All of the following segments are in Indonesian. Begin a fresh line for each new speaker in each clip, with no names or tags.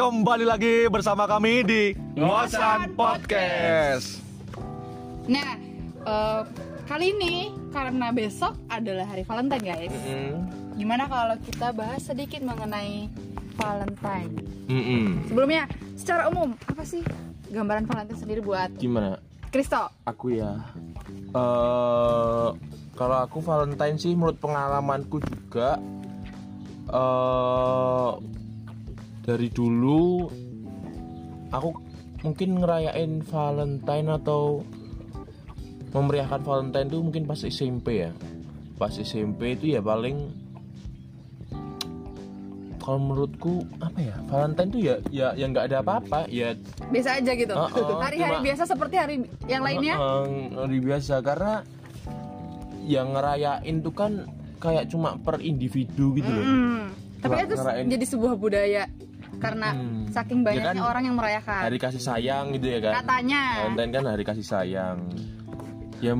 kembali lagi bersama kami di Ngosan Podcast.
Nah, eh, kali ini karena besok adalah hari Valentine guys. Gimana kalau kita bahas sedikit mengenai Valentine?
Mm-mm.
Sebelumnya, secara umum apa sih gambaran Valentine sendiri buat
Gimana?
Kristo?
Aku ya. eh kalau aku Valentine sih menurut pengalamanku juga eh dari dulu aku mungkin ngerayain Valentine atau memeriahkan Valentine itu mungkin pas SMP ya. Pas SMP itu ya paling kalau menurutku apa ya Valentine tuh ya ya yang nggak ada apa-apa ya
Biasa aja gitu. Hari-hari
cuma-
biasa seperti hari yang lainnya.
Heeh, hari biasa karena yang ngerayain tuh kan kayak cuma per individu gitu loh.
Hmm. Tapi itu
ngerayain.
jadi sebuah budaya karena
Hmm.
saking
Ya
banyaknya
kan,
orang yang merayakan.
Hari kasih sayang gitu ya kan.
Katanya.
Valentine kan hari kasih sayang. Ya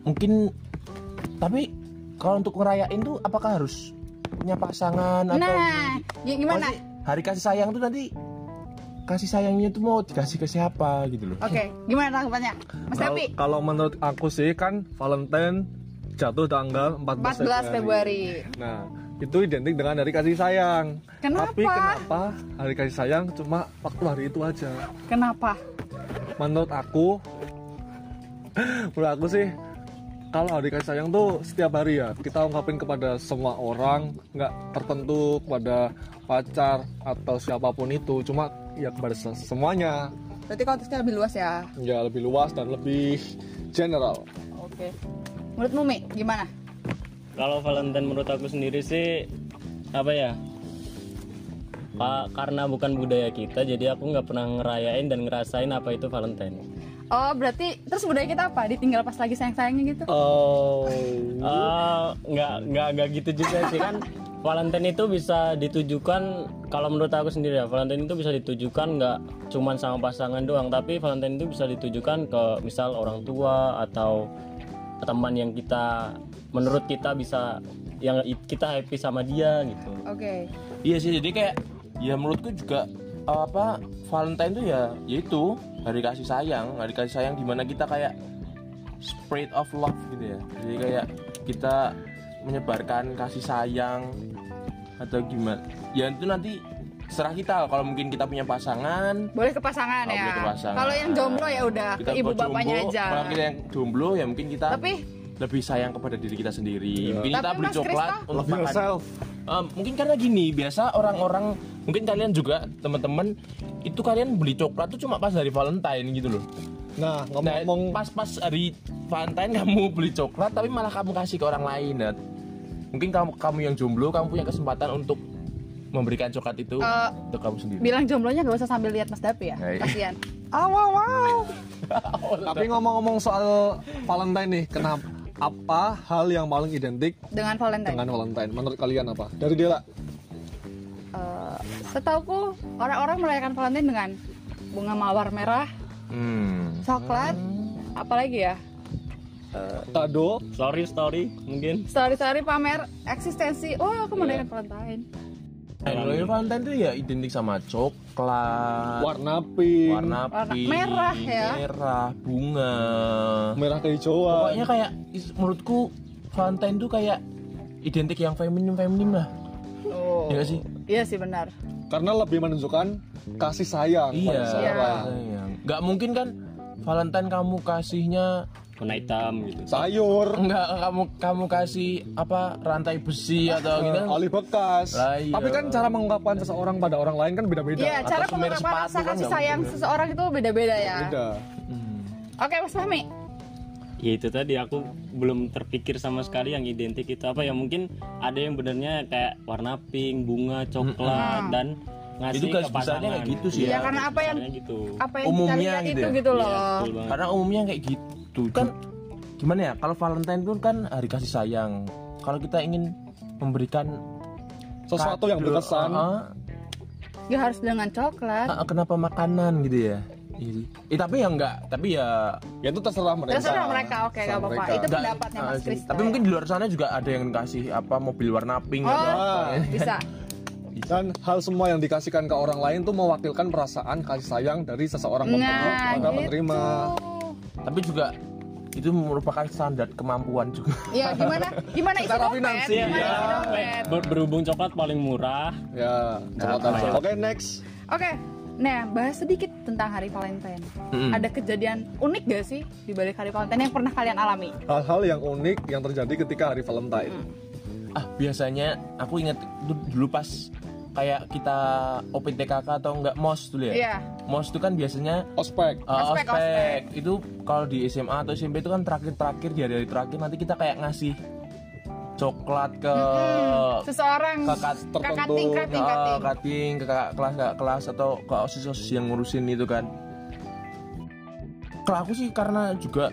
mungkin tapi kalau untuk ngerayain tuh apakah harus punya pasangan atau
Nah, ya gimana?
Pasti hari kasih sayang tuh nanti kasih sayangnya tuh mau dikasih ke siapa gitu loh.
Oke, gimana tanggapannya? Mas
Kalau-
Tapi
Kalau menurut aku sih kan Valentine jatuh tanggal 14,
14 Februari.
Nah, itu identik dengan hari kasih sayang.
Kenapa?
Tapi kenapa hari kasih sayang cuma waktu hari itu aja?
Kenapa?
Menurut aku menurut aku sih kalau hari kasih sayang tuh setiap hari ya kita ungkapin kepada semua orang nggak tertentu kepada pacar atau siapa pun itu cuma ya kepada se- semuanya
Berarti konteksnya lebih luas ya.
ya lebih luas dan lebih general
Oke. Menurut Mumi gimana?
Kalau Valentine menurut aku sendiri sih apa ya? Pak karena bukan budaya kita, jadi aku nggak pernah ngerayain dan ngerasain apa itu Valentine.
Oh, berarti terus budaya kita apa? Ditinggal pas lagi sayang-sayangnya gitu?
oh
Eh, nggak nggak nggak gitu juga sih kan. Valentine itu bisa ditujukan kalau menurut aku sendiri ya Valentine itu bisa ditujukan nggak cuman sama pasangan doang tapi Valentine itu bisa ditujukan ke misal orang tua atau teman yang kita menurut kita bisa yang kita happy sama dia gitu
Oke.
Iya sih jadi kayak ya menurutku juga apa Valentine tuh ya yaitu hari kasih sayang hari kasih sayang di mana kita kayak spread of love gitu ya jadi kayak kita menyebarkan kasih sayang atau gimana ya itu nanti serah kita kalau mungkin kita punya pasangan
Boleh ke pasangan
Oh,
ya.
boleh ke pasangan.
Kalau yang jomblo ya udah ke ibu bapaknya
jomblo,
aja.
kalau kita yang jomblo ya mungkin kita
Tapi
lebih sayang kepada diri kita sendiri mungkin
Tapi
kita beli
Mas
coklat
Krista?
untuk
love
makan
yourself
Eh, mungkin karena gini biasa orang-orang mungkin kalian juga teman-teman itu kalian beli coklat tuh cuma pas hari Valentine gitu loh.
nah
Nah,
ngomong-ngomong
pas-pas hari Valentine kamu beli coklat tapi malah kamu kasih ke orang lain. Nah, mungkin kamu kamu yang jomblo kamu punya kesempatan untuk memberikan coklat itu
Eh,
untuk kamu sendiri.
bilang jomblonya gak usah sambil lihat Mas Dapi ya. Kasihan.
Wow, wow. Tapi ngomong-ngomong soal Valentine nih, kenapa apa hal yang paling identik
Dengan Valentine.
dengan Valentine? Menurut kalian apa? Dari Dela.
Eh, setauku orang-orang merayakan Valentine dengan bunga mawar merah,
Hmm.
coklat, apalagi ya?
Kado,
story story mungkin
Story-story pamer eksistensi. Oh, aku merayakan Valentine.
Kalau yang Valentine tuh ya identik sama coklat,
warna pink,
warna
Warna
pink,
merah ya.
merah, bunga.
merah kehijauan.
Pokoknya kayak menurutku Valentine tuh kayak identik yang feminim feminim lah.
Oh.
Iya sih?
Iya sih benar.
Karena lebih menunjukkan kasih sayang
Iya.
pada seseorang.
sayang. Nggak mungkin kan Valentine kamu kasihnya
warna hitam gitu
Sayur,
enggak kamu kamu kasih apa rantai besi atau gitu.
oli bekas.
Lah, iya.
Tapi kan cara mengungkapkan seseorang pada orang lain kan beda-beda.
Iya, cara
sepatu
rasa
kan
kasih sayang
mungkin.
seseorang itu beda-beda ya.
Beda.
Hmm.
Oke, Mas Fahmi.
ya itu tadi aku belum terpikir sama sekali yang identik itu apa ya mungkin ada yang benernya kayak warna pink bunga coklat dan ngasih
Itu
pasangan
kayak gitu sih
Iya,
ya.
karena apa yang
gitu
apa yang
Umumnya
kita lihat
gitu
itu
ya?
gitu loh.
Iya, betul banget.
Karena umumnya kayak gitu. Kan gimana ya? Kalau Valentine itu kan hari kasih sayang. Kalau kita ingin memberikan
Sesuatu yang berkesan.
ah,
Ya harus dengan coklat.
ah, kenapa makanan gitu ya? Iya. Eh, tapi ya enggak, tapi ya
Ya itu terserah mereka.
Terserah mereka, oke
Terserah
gak apa-apa.
mereka.
Itu
enggak,
pendapatnya Mas. Krista.
Tapi mungkin di luar sana juga ada yang kasih apa mobil warna pink
Oh,
atau apa.
bisa.
Dan hal semua yang dikasihkan ke orang lain tuh mewakilkan perasaan kasih sayang dari seseorang pemberi
Nah,
kepada
gitu.
penerima.
Tapi juga itu merupakan standar kemampuan juga.
Ya gimana? Gimana isi dompet?
Ya,
dompet?
ber- berhubung coklat paling murah
Ya, coklat
Nah, ya.
Oke, next.
Oke, nah bahas sedikit tentang Hari Valentine.
Mm-mm.
Ada kejadian unik gak sih di balik Hari Valentine yang pernah kalian alami?
Hal-hal yang unik yang terjadi ketika hari Valentine.
Ah, biasanya aku ingat du- dulu pas kayak kita OPTKK atau enggak MOS dulu ya.
Iya.
MOS itu kan biasanya
Ospek.
uh,
Ospek,
ospek.
ospek.
Itu kalau di SMA atau SMP itu kan terakhir-terakhir di hari-hari terakhir nanti kita kayak ngasih coklat ke
Seseorang
kakak
ke kating, kating,
Nah,
kating.
kating ke kakak kelas kakak kelas atau ke osis osis yang ngurusin itu kan kalau aku sih karena juga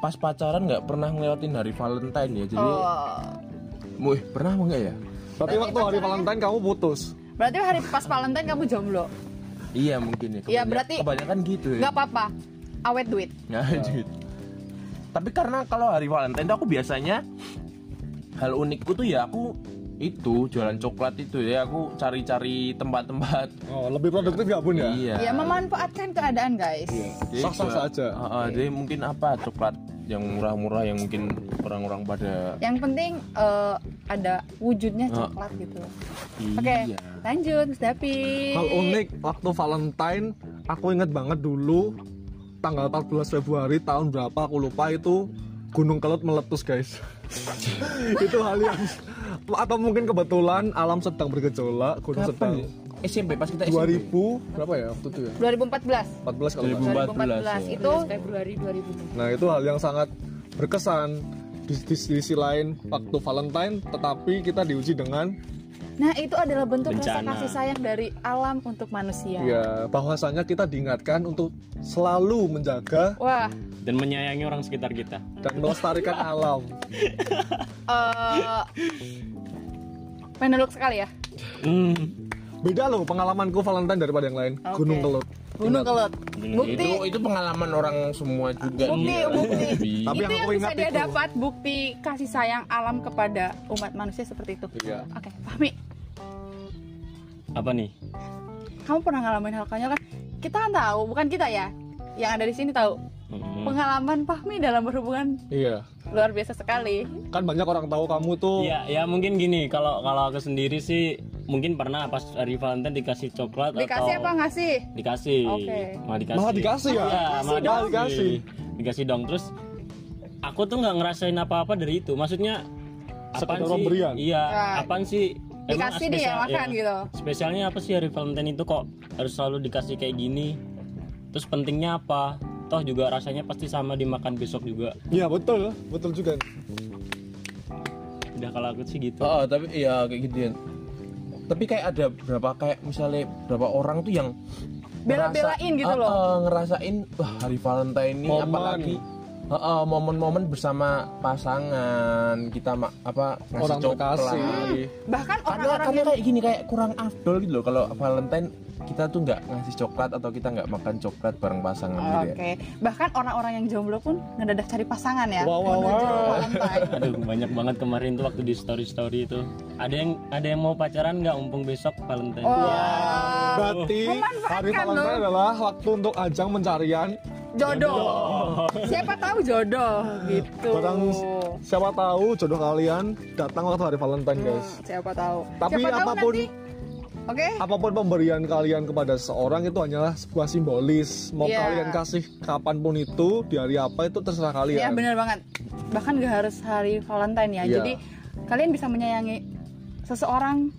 pas pacaran nggak pernah ngelewatin hari Valentine ya jadi
Oh.
Wih, pernah apa enggak ya
Tapi waktu hari Valentine kamu putus.
Berarti hari pas Valentine kamu jomblo.
iya mungkin ya
Iya, berarti-
kebanyakan gitu ya
Gak apa-apa. Awet duit.
Nah, gitu. tapi karena kalau hari Valentine tuh aku biasanya hal unikku tuh ya aku itu jualan coklat itu ya aku cari-cari tempat-tempat
Oh, lebih produktif ya bun ya?
iya
Ya memanfaatkan keadaan guys.
Jadi
Sah-sah saja.
Ah, ah, jadi mungkin apa coklat yang murah-murah yang mungkin orang-orang pada
Yang penting eh, ada wujudnya
Ah.
coklat gitu.
iya.
Oke, lanjut Mas Dapi.
Hal unik waktu Valentine, aku inget banget dulu tanggal 14 Februari tahun berapa aku lupa itu Gunung Kelut meletus guys. itu hal yang atau mungkin kebetulan alam sedang bergejolak, gunung sedang
Kapan? ya? SMP pas kita SMP.
2000 berapa ya waktu itu ya?
2014.
14 kalau nggak salah.
2014,
2014
ya.
itu
Februari 2000
Nah itu hal yang sangat berkesan di, di, di sisi lain waktu Valentine, tetapi kita diuji dengan
Nah, itu adalah bentuk rasa
Bencana.
kasih sayang dari alam untuk manusia.
ya bahwasanya kita diingatkan untuk selalu menjaga
Wah,
dan menyayangi orang sekitar kita.
dan melestarikan alam.
eh meneluk sekali ya.
Hmm.
Beda loh pengalamanku Valentine daripada yang lain.
Oke.
Gunung Kelut.
Gunung Kelut. Bukti
Itu itu pengalaman orang semua juga
Bukti,
nih.
bukti.
Tapi-
Tapi
itu
yang
yang
aku
bisa
ingat
dia
itu.
dapat bukti kasih sayang alam kepada umat manusia seperti itu.
Iya.
Oke, Fahmi,
Apa nih?
kamu pernah ngalamin hal konyol kan? Kita kan tahu, bukan kita ya. Yang ada di sini tahu.
Hmm.
Pengalaman Fahmi dalam berhubungan
Iya.
luar biasa sekali.
Kan banyak orang tahu kamu tuh
Ya, ya mungkin gini. Kalau kalau aku sendiri sih mungkin pernah pas hari Valentine dikasih coklat
Dikasih
atau
apa ngasih?
dikasih.
Oke.
Malah dikasih.
Malah dikasih ya?
Iya, malah
dong.
dikasih. Dikasih dong. Terus aku tuh nggak ngerasain apa-apa dari itu. Maksudnya
Sekedar
sih?
pemberian.
Iya,
Ya.
apaan sih? Emang
Dikasih dia makan gitu.
Spesialnya apa sih hari Valentine itu kok harus selalu dikasih kayak gini? Terus pentingnya apa? Toh juga rasanya pasti sama dimakan besok juga.
Iya betul, betul juga.
Udah kalau aku sih gitu.
Oh, tapi iya kayak gitu ya. Tapi kayak ada berapa kayak misalnya berapa orang tuh yang
Bela-belain gitu loh.
Ah, ngerasain wah hari Valentine ini
Momen.
apalagi ah, ah, momen-momen bersama pasangan kita ma- apa ngasih
Orang
coklat.
terkasih.
Bahkan
Karena,
orang-orang
karena
yang
kayak gini kayak kurang afdol gitu loh kalau Valentine kita tuh nggak ngasih coklat atau kita nggak makan coklat bareng pasangan gitu ya.
Oke, bahkan orang-orang yang jomblo pun ngedadak cari pasangan ya.
Wow, wow, wow.
Valentine.
Aduh banyak banget kemarin tuh waktu di story story itu. Ada yang ada yang mau pacaran nggak mumpung besok Valentine?
Wah,
Berarti
Memanfaatkan
hari Valentine
loh.
adalah waktu untuk ajang pencarian
jodoh. Siapa tahu jodoh gitu.
Barang siapa tahu jodoh kalian datang waktu hari Valentine guys.
Hmm, siapa tahu.
Tapi
siapa tahu
apapun-
nanti Oke.
Apa pun pemberian kalian kepada seseorang itu hanyalah sebuah simbolis. Mau
Iya.
kalian kasih kapan pun itu di hari apa itu terserah kalian.
Ya benar banget. Bahkan gak harus hari Valentine ya.
Iya.
Jadi kalian bisa menyayangi seseorang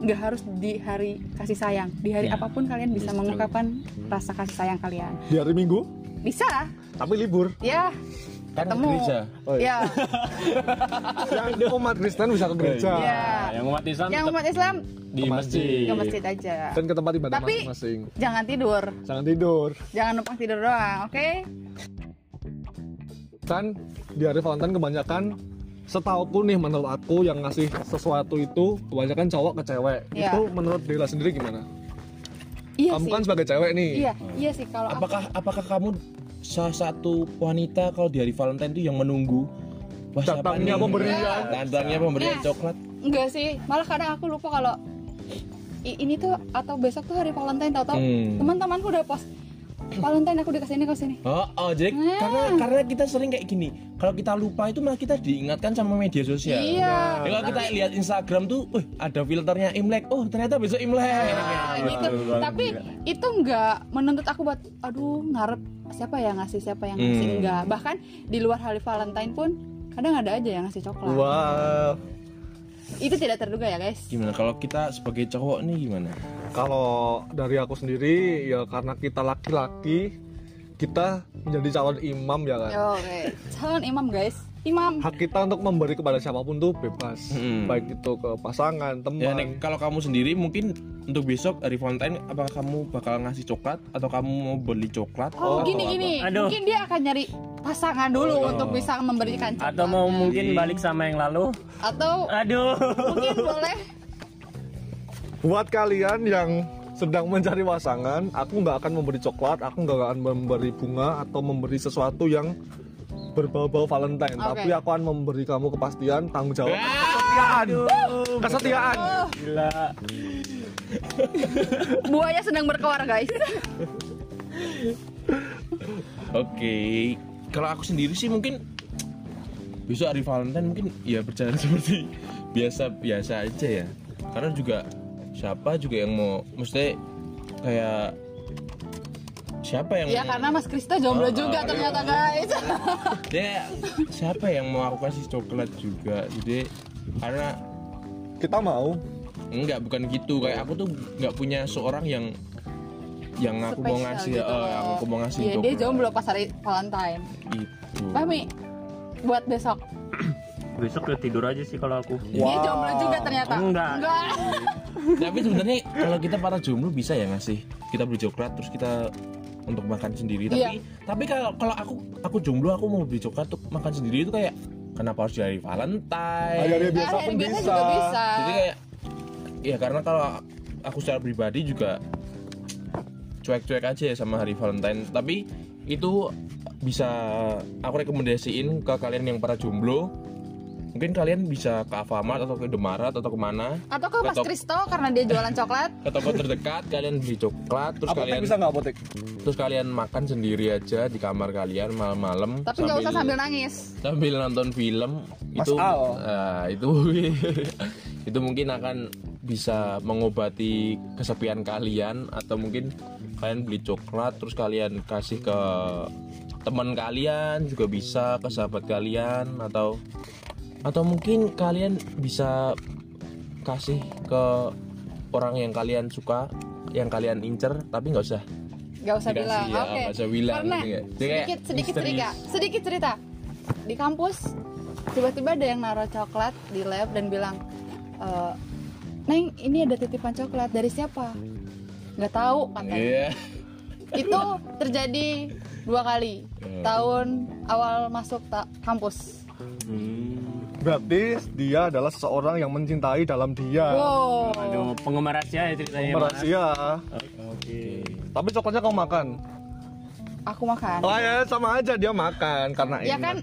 gak harus di hari kasih sayang. Di hari
Ya,
apa pun kalian bisa mengungkapkan rasa kasih sayang kalian.
Di hari Minggu
Bisa.
tapi libur.
Ya.
Kan ke
Ketemu.
gereja.
Oh, iya.
Ya.
Yang umat Kristen bisa ke gereja
Iya.
Nah, yang umat Islam
Yang umat Islam
di
ke
masjid.
ke masjid aja.
dan ke tempat ibadah
Tapi-
masing-masing.
Jangan tidur.
Jangan tidur.
Jangan numpang tidur doang, oke?
Kan di hari Valentine kebanyakan setauku nih menurut aku yang ngasih sesuatu itu kebanyakan cowok ke cewek.
Iya.
Itu menurut Dela sendiri gimana?
Iya
Kamu
sih.
kan sebagai cewek nih.
Iya, iya sih kalau aku
Apakah apakah kamu salah satu wanita kalau di hari Valentine itu yang menunggu Wah,
Datangnya pemberian.
Datangnya pemberian
Nah.
coklat.
enggak sih. Malah kadang aku lupa kalau ini tuh atau besok tuh hari Valentine tau tau
Hmm.
teman-temanku udah post Valentine aku dikasih ini kasih ini
Oh, oh jadi
Nah.
karena karena kita sering kayak gini. Kalau kita lupa itu malah kita diingatkan sama media sosial.
Iya.
Ya, kalau kita lihat Instagram tuh, wih ada filternya Imlek. Oh, ternyata besok Imlek.
Nah, gitu. Tapi itu nggak menuntut aku buat aduh ngarep siapa yang ngasih siapa yang ngasih
Hmm.
enggak. Bahkan di luar hari Valentine pun kadang ada aja yang ngasih coklat.
Wow.
Itu tidak terduga ya, guys.
Gimana kalau kita sebagai cowok nih gimana?
Kalau dari aku sendiri ya karena kita laki-laki kita menjadi calon imam ya kan.
Oke. Calon imam, guys. Imam.
Hak kita untuk memberi kepada siapa pun tuh bebas.
Hmm.
Baik itu ke pasangan, teman.
Ya, Nek, kalau kamu sendiri mungkin untuk besok hari Valentine apakah kamu bakal ngasih coklat atau kamu mau beli coklat?
Oh,
atau
gini
apa?
gini.
Aduh.
Mungkin dia akan nyari pasangan dulu untuk bisa memberikan coklat.
atau mau mungkin balik sama yang lalu
atau
aduh
mungkin boleh
Buat kalian yang sedang mencari pasangan, aku nggak akan memberi coklat, aku nggak akan memberi bunga atau memberi sesuatu yang berbau-bau Valentine.
Oke.
Tapi aku akan memberi kamu kepastian, tanggung jawab,
Ah,
kesetiaan, kesetiaan.
gila
buaya sedang berkoar, guys.
Oke, kalau aku sendiri sih mungkin besok hari Valentine mungkin ya berjalan seperti biasa-biasa aja ya. Karena juga siapa juga yang mau, mesti kayak siapa yang
Ya karena Mas Krista jomblo
Oh,
juga
oh,
ternyata,
iya.
guys.
dia siapa yang mau aku kasih coklat juga. Jadi karena
Kita mau.
enggak bukan gitu kayak aku tuh nggak punya seorang yang yang aku mau ngasih
gitu
yang aku mau ngasih
Iya, dia jomblo pas hari Valentine.
Itu.
Pahmi buat besok.
Besok udah tidur aja sih kalau aku
Dia jomblo juga ternyata.
Enggak.
Enggak.
Tapi sebenarnya kalau kita para jomblo bisa ya ngasih kita beli coklat terus kita untuk makan sendiri. Tapi
Iya.
tapi kalau kalau aku aku jomblo aku mau beli coklat untuk makan sendiri itu kayak kenapa harus di hari Valentine?
Hari biasa pun
biasa
bisa.
juga bisa.
Jadi kayak ya karena kalau aku secara pribadi juga cuek-cuek aja ya sama hari Valentine. Tapi itu bisa aku rekomendasiin ke kalian yang para jomblo. Mungkin kalian bisa ke Alfamart atau ke Indomaret atau ke mana
Atau ke Mas. Kristo karena dia jualan coklat.
ke toko terdekat kalian beli coklat terus
Apotek
kalian
bisa nggak apotek?
terus kalian makan sendiri aja di kamar kalian malam-malam
Tapi nggak usah sambil nangis.
sambil nonton film
Mas
itu
Al.
ah, itu itu mungkin akan bisa mengobati kesepian kalian atau mungkin kalian beli coklat terus kalian kasih ke teman kalian juga bisa ke sahabat kalian atau atau mungkin kalian bisa kasih ke orang yang kalian suka yang kalian incer tapi nggak usah
Gak usah
Dikasih
bilang.
ya,
Oke.
nggak usah bilang,
Karena
gitu ya.
Sedikit sedikit cerita. Sedikit cerita. Di kampus tiba-tiba ada yang naruh coklat di lab dan bilang, e, "Neng, ini ada titipan coklat dari siapa?" Nggak tahu katanya.
Iya.
Itu terjadi dua kali
Hmm.
tahun awal masuk ta- kampus.
Berarti dia adalah seseorang yang mencintai dalam dia.
Wow.
aduh penggemar rahasia ya ceritanya Mas.
Rahasia.
oke
Tapi coklatnya kau makan.
Aku makan.
Oh ya sama aja dia makan karena
Ya
enak.
kan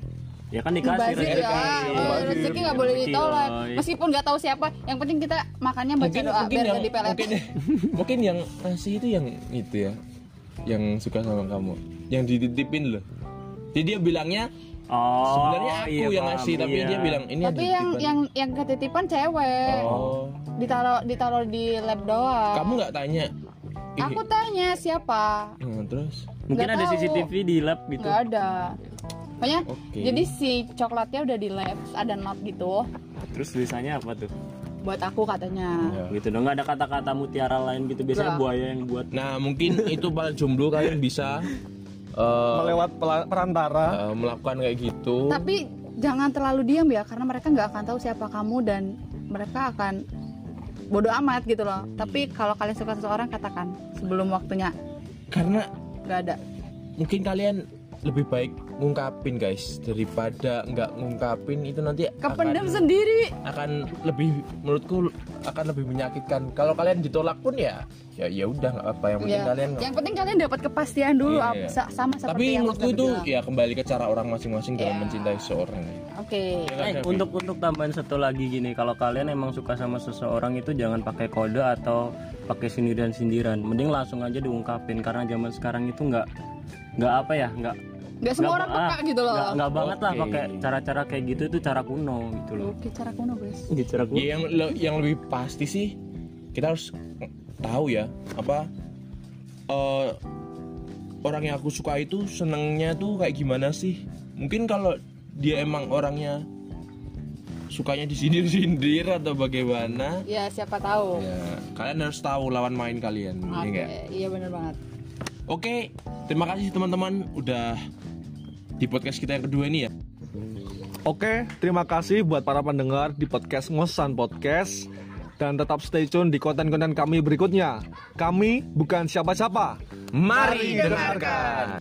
ya kan dikasih
Bazir
rezeki.
ya, oh, rezeki nggak boleh ditolak. Meskipun nggak tahu siapa, yang penting kita makannya baca doa biar
yang mungkin, mungkin yang ngasih itu yang itu ya yang suka sama kamu yang dititipin loh jadi dia bilangnya
oh
sebenarnya aku
iya,
yang ngasih tapi
iya.
dia bilang ini
Tapi yang
titipan.
yang yang ketitipan cewek,
oh
ditaruh ditaruh di lab doang.
kamu nggak tanya
Aku tanya siapa?
hmm, terus
mungkin
Nggak
ada
tahu.
CCTV di lab gitu
Nggak ada. Pokoknya
Oke.
jadi si coklatnya udah di lab, ada not gitu
terus tulisannya apa tuh
buat aku katanya.
Ya.
gitu dong nggak ada kata-kata mutiara lain gitu biasanya
Nggak.
buaya yang buat
nah mungkin itu para jomblo kalian bisa eh,
melewat perantara.
eh, melakukan kayak gitu
Tapi jangan terlalu diam ya karena mereka nggak akan tahu siapa kamu dan mereka akan bodoh amat gitu loh. Tapi kalau kalian suka seseorang katakan sebelum waktunya
karena
nggak ada.
mungkin kalian lebih baik ngungkapin guys daripada nggak ngungkapin itu nanti
Kependam
akan,
sendiri.
akan lebih menurutku akan lebih menyakitkan kalau kalian ditolak pun ya ya ya udah nggak apa yang penting
Ya.
kalian
Yang penting kalian dapat kepastian dulu
Iya, iya.
sa- sama seperti
tapi
yang
menurutku itu
bilang.
ya kembali ke cara orang masing-masing dalam
Iya.
mencintai seseorang
Oke.
Ya
Eh,
Davi?
untuk untuk tambahan satu lagi gini, kalau kalian emang suka sama seseorang itu jangan pakai kode atau pakai sindiran-sindiran. Mending langsung aja diungkapin karena zaman sekarang itu nggak nggak apa ya, nggak
Gak semua
nggak
orang peka gitu loh.
Nggak, nggak banget lah pakai cara-cara kayak gitu itu cara kuno gitu loh.
Oke, cara kuno guys.
Gitu cara kuno.
Ya, yang le- yang lebih pasti sih kita harus tahu ya apa eh, orang yang aku suka itu senengnya tuh kayak gimana sih mungkin kalau dia emang orangnya sukanya disindir-sindir atau bagaimana
Ya siapa tahu.
ya kalian harus tahu lawan main kalian ya
Oke,
nggak?
iya benar banget.
oke terima kasih teman-teman udah di podcast kita yang kedua ini ya
Oke, terima kasih buat para pendengar di podcast Ngosan Podcast dan tetap stay tune di konten-konten kami berikutnya. Kami bukan siapa-siapa.
mari dengarkan